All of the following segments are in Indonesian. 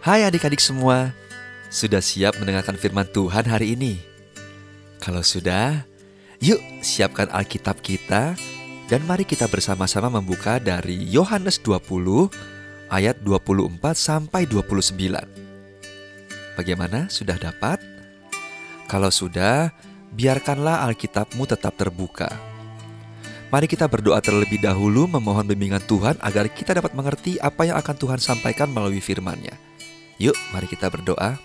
Hai adik-adik semua, sudah siap mendengarkan firman Tuhan hari ini? Kalau sudah, yuk siapkan Alkitab kita dan mari kita bersama-sama membuka dari Yohanes 20 ayat 24 sampai 29. Bagaimana? Sudah dapat? Kalau sudah, biarkanlah Alkitabmu tetap terbuka. Mari kita berdoa terlebih dahulu memohon bimbingan Tuhan agar kita dapat mengerti apa yang akan Tuhan sampaikan melalui firman-Nya. Yuk, mari kita berdoa.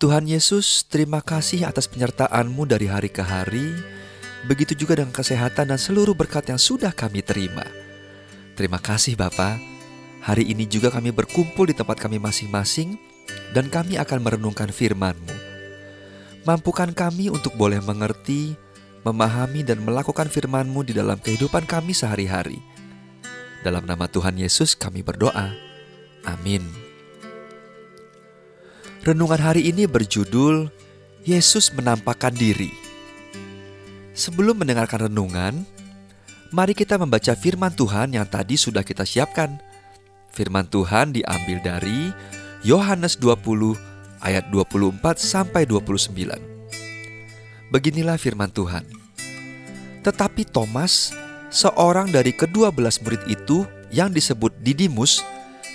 Tuhan Yesus, terima kasih atas penyertaan-Mu dari hari ke hari. Begitu juga dengan kesehatan dan seluruh berkat yang sudah kami terima. Terima kasih Bapa. Hari ini juga kami berkumpul di tempat kami masing-masing dan kami akan merenungkan firman-Mu. Mampukan kami untuk boleh mengerti, memahami dan melakukan firman-Mu di dalam kehidupan kami sehari-hari. Dalam nama Tuhan Yesus kami berdoa. Amin. Renungan hari ini berjudul Yesus menampakkan diri. Sebelum mendengarkan renungan, mari kita membaca firman Tuhan yang tadi sudah kita siapkan. Firman Tuhan diambil dari Yohanes 20 ayat 24 sampai 29. Beginilah firman Tuhan. Tetapi Thomas, seorang dari kedua belas murid itu yang disebut Didimus,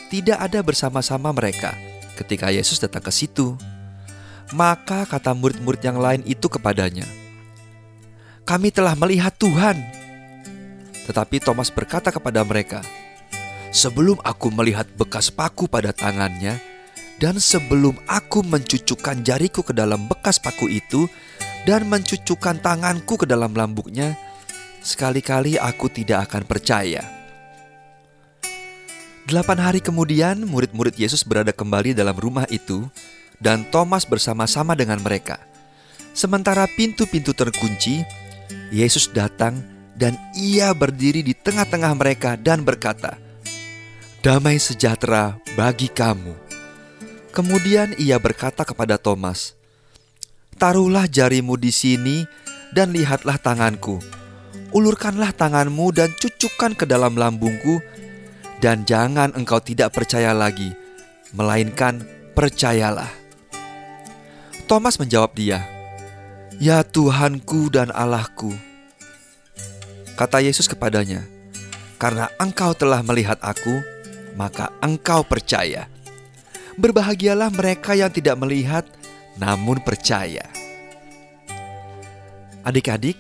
tidak ada bersama-sama mereka ketika Yesus datang ke situ. Maka kata murid-murid yang lain itu kepadanya, "Kami telah melihat Tuhan." Tetapi Thomas berkata kepada mereka, "Sebelum aku melihat bekas paku pada tangannya, dan sebelum aku mencucukkan jariku ke dalam bekas paku itu, dan mencucukkan tanganku ke dalam lambuknya, sekali-kali aku tidak akan percaya." Delapan hari kemudian, murid-murid Yesus berada kembali dalam rumah itu, dan Thomas bersama-sama dengan mereka. Sementara pintu-pintu terkunci, Yesus datang dan ia berdiri di tengah-tengah mereka dan berkata, "Damai sejahtera bagi kamu." Kemudian ia berkata kepada Thomas, "Taruhlah jarimu di sini dan lihatlah tanganku. Ulurkanlah tanganmu dan cucukkan ke dalam lambungku." Dan jangan engkau tidak percaya lagi, melainkan percayalah. Thomas menjawab dia, "Ya Tuhanku dan Allahku." Kata Yesus kepadanya, "Karena engkau telah melihat Aku, maka engkau percaya. Berbahagialah mereka yang tidak melihat, namun percaya." Adik-adik,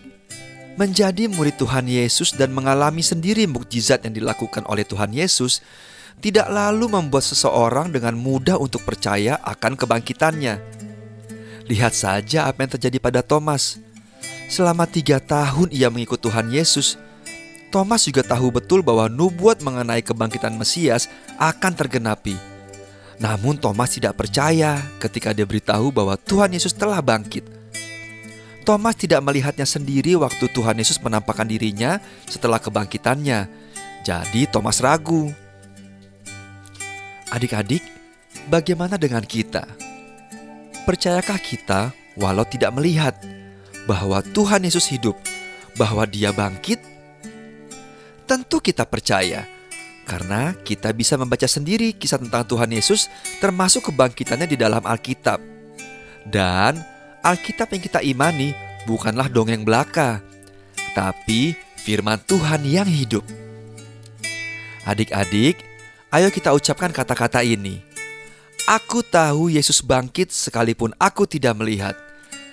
menjadi murid Tuhan Yesus dan mengalami sendiri mukjizat yang dilakukan oleh Tuhan Yesus tidak lalu membuat seseorang dengan mudah untuk percaya akan kebangkitannya. Lihat saja apa yang terjadi pada Thomas. Selama tiga tahun ia mengikut Tuhan Yesus, Thomas juga tahu betul bahwa nubuat mengenai kebangkitan Mesias akan tergenapi. Namun Thomas tidak percaya ketika dia beritahu bahwa Tuhan Yesus telah bangkit. Thomas tidak melihatnya sendiri waktu Tuhan Yesus menampakkan dirinya setelah kebangkitannya. Jadi Thomas ragu. Adik-adik, bagaimana dengan kita? Percayakah kita walau tidak melihat bahwa Tuhan Yesus hidup, bahwa Dia bangkit? Tentu kita percaya karena kita bisa membaca sendiri kisah tentang Tuhan Yesus termasuk kebangkitannya di dalam Alkitab. Dan Alkitab yang kita imani bukanlah dongeng belaka, tapi firman Tuhan yang hidup. Adik-adik, ayo kita ucapkan kata-kata ini. Aku tahu Yesus bangkit sekalipun aku tidak melihat.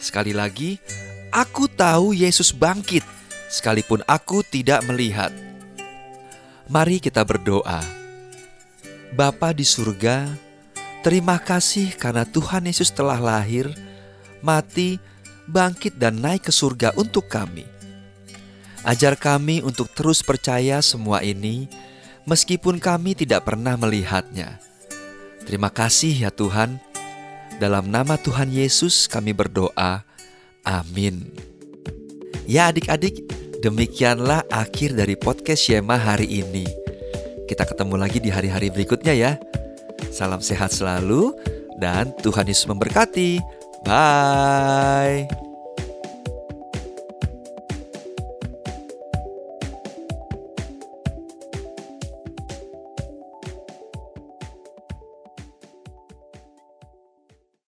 Sekali lagi, aku tahu Yesus bangkit sekalipun aku tidak melihat. Mari kita berdoa. Bapa di surga, terima kasih karena Tuhan Yesus telah lahir mati, bangkit, dan naik ke surga untuk kami. Ajar kami untuk terus percaya semua ini, meskipun kami tidak pernah melihatnya. Terima kasih ya Tuhan. Dalam nama Tuhan Yesus kami berdoa. Amin. Ya adik-adik, demikianlah akhir dari podcast Shema hari ini. Kita ketemu lagi di hari-hari berikutnya ya. Salam sehat selalu dan Tuhan Yesus memberkati. Bye.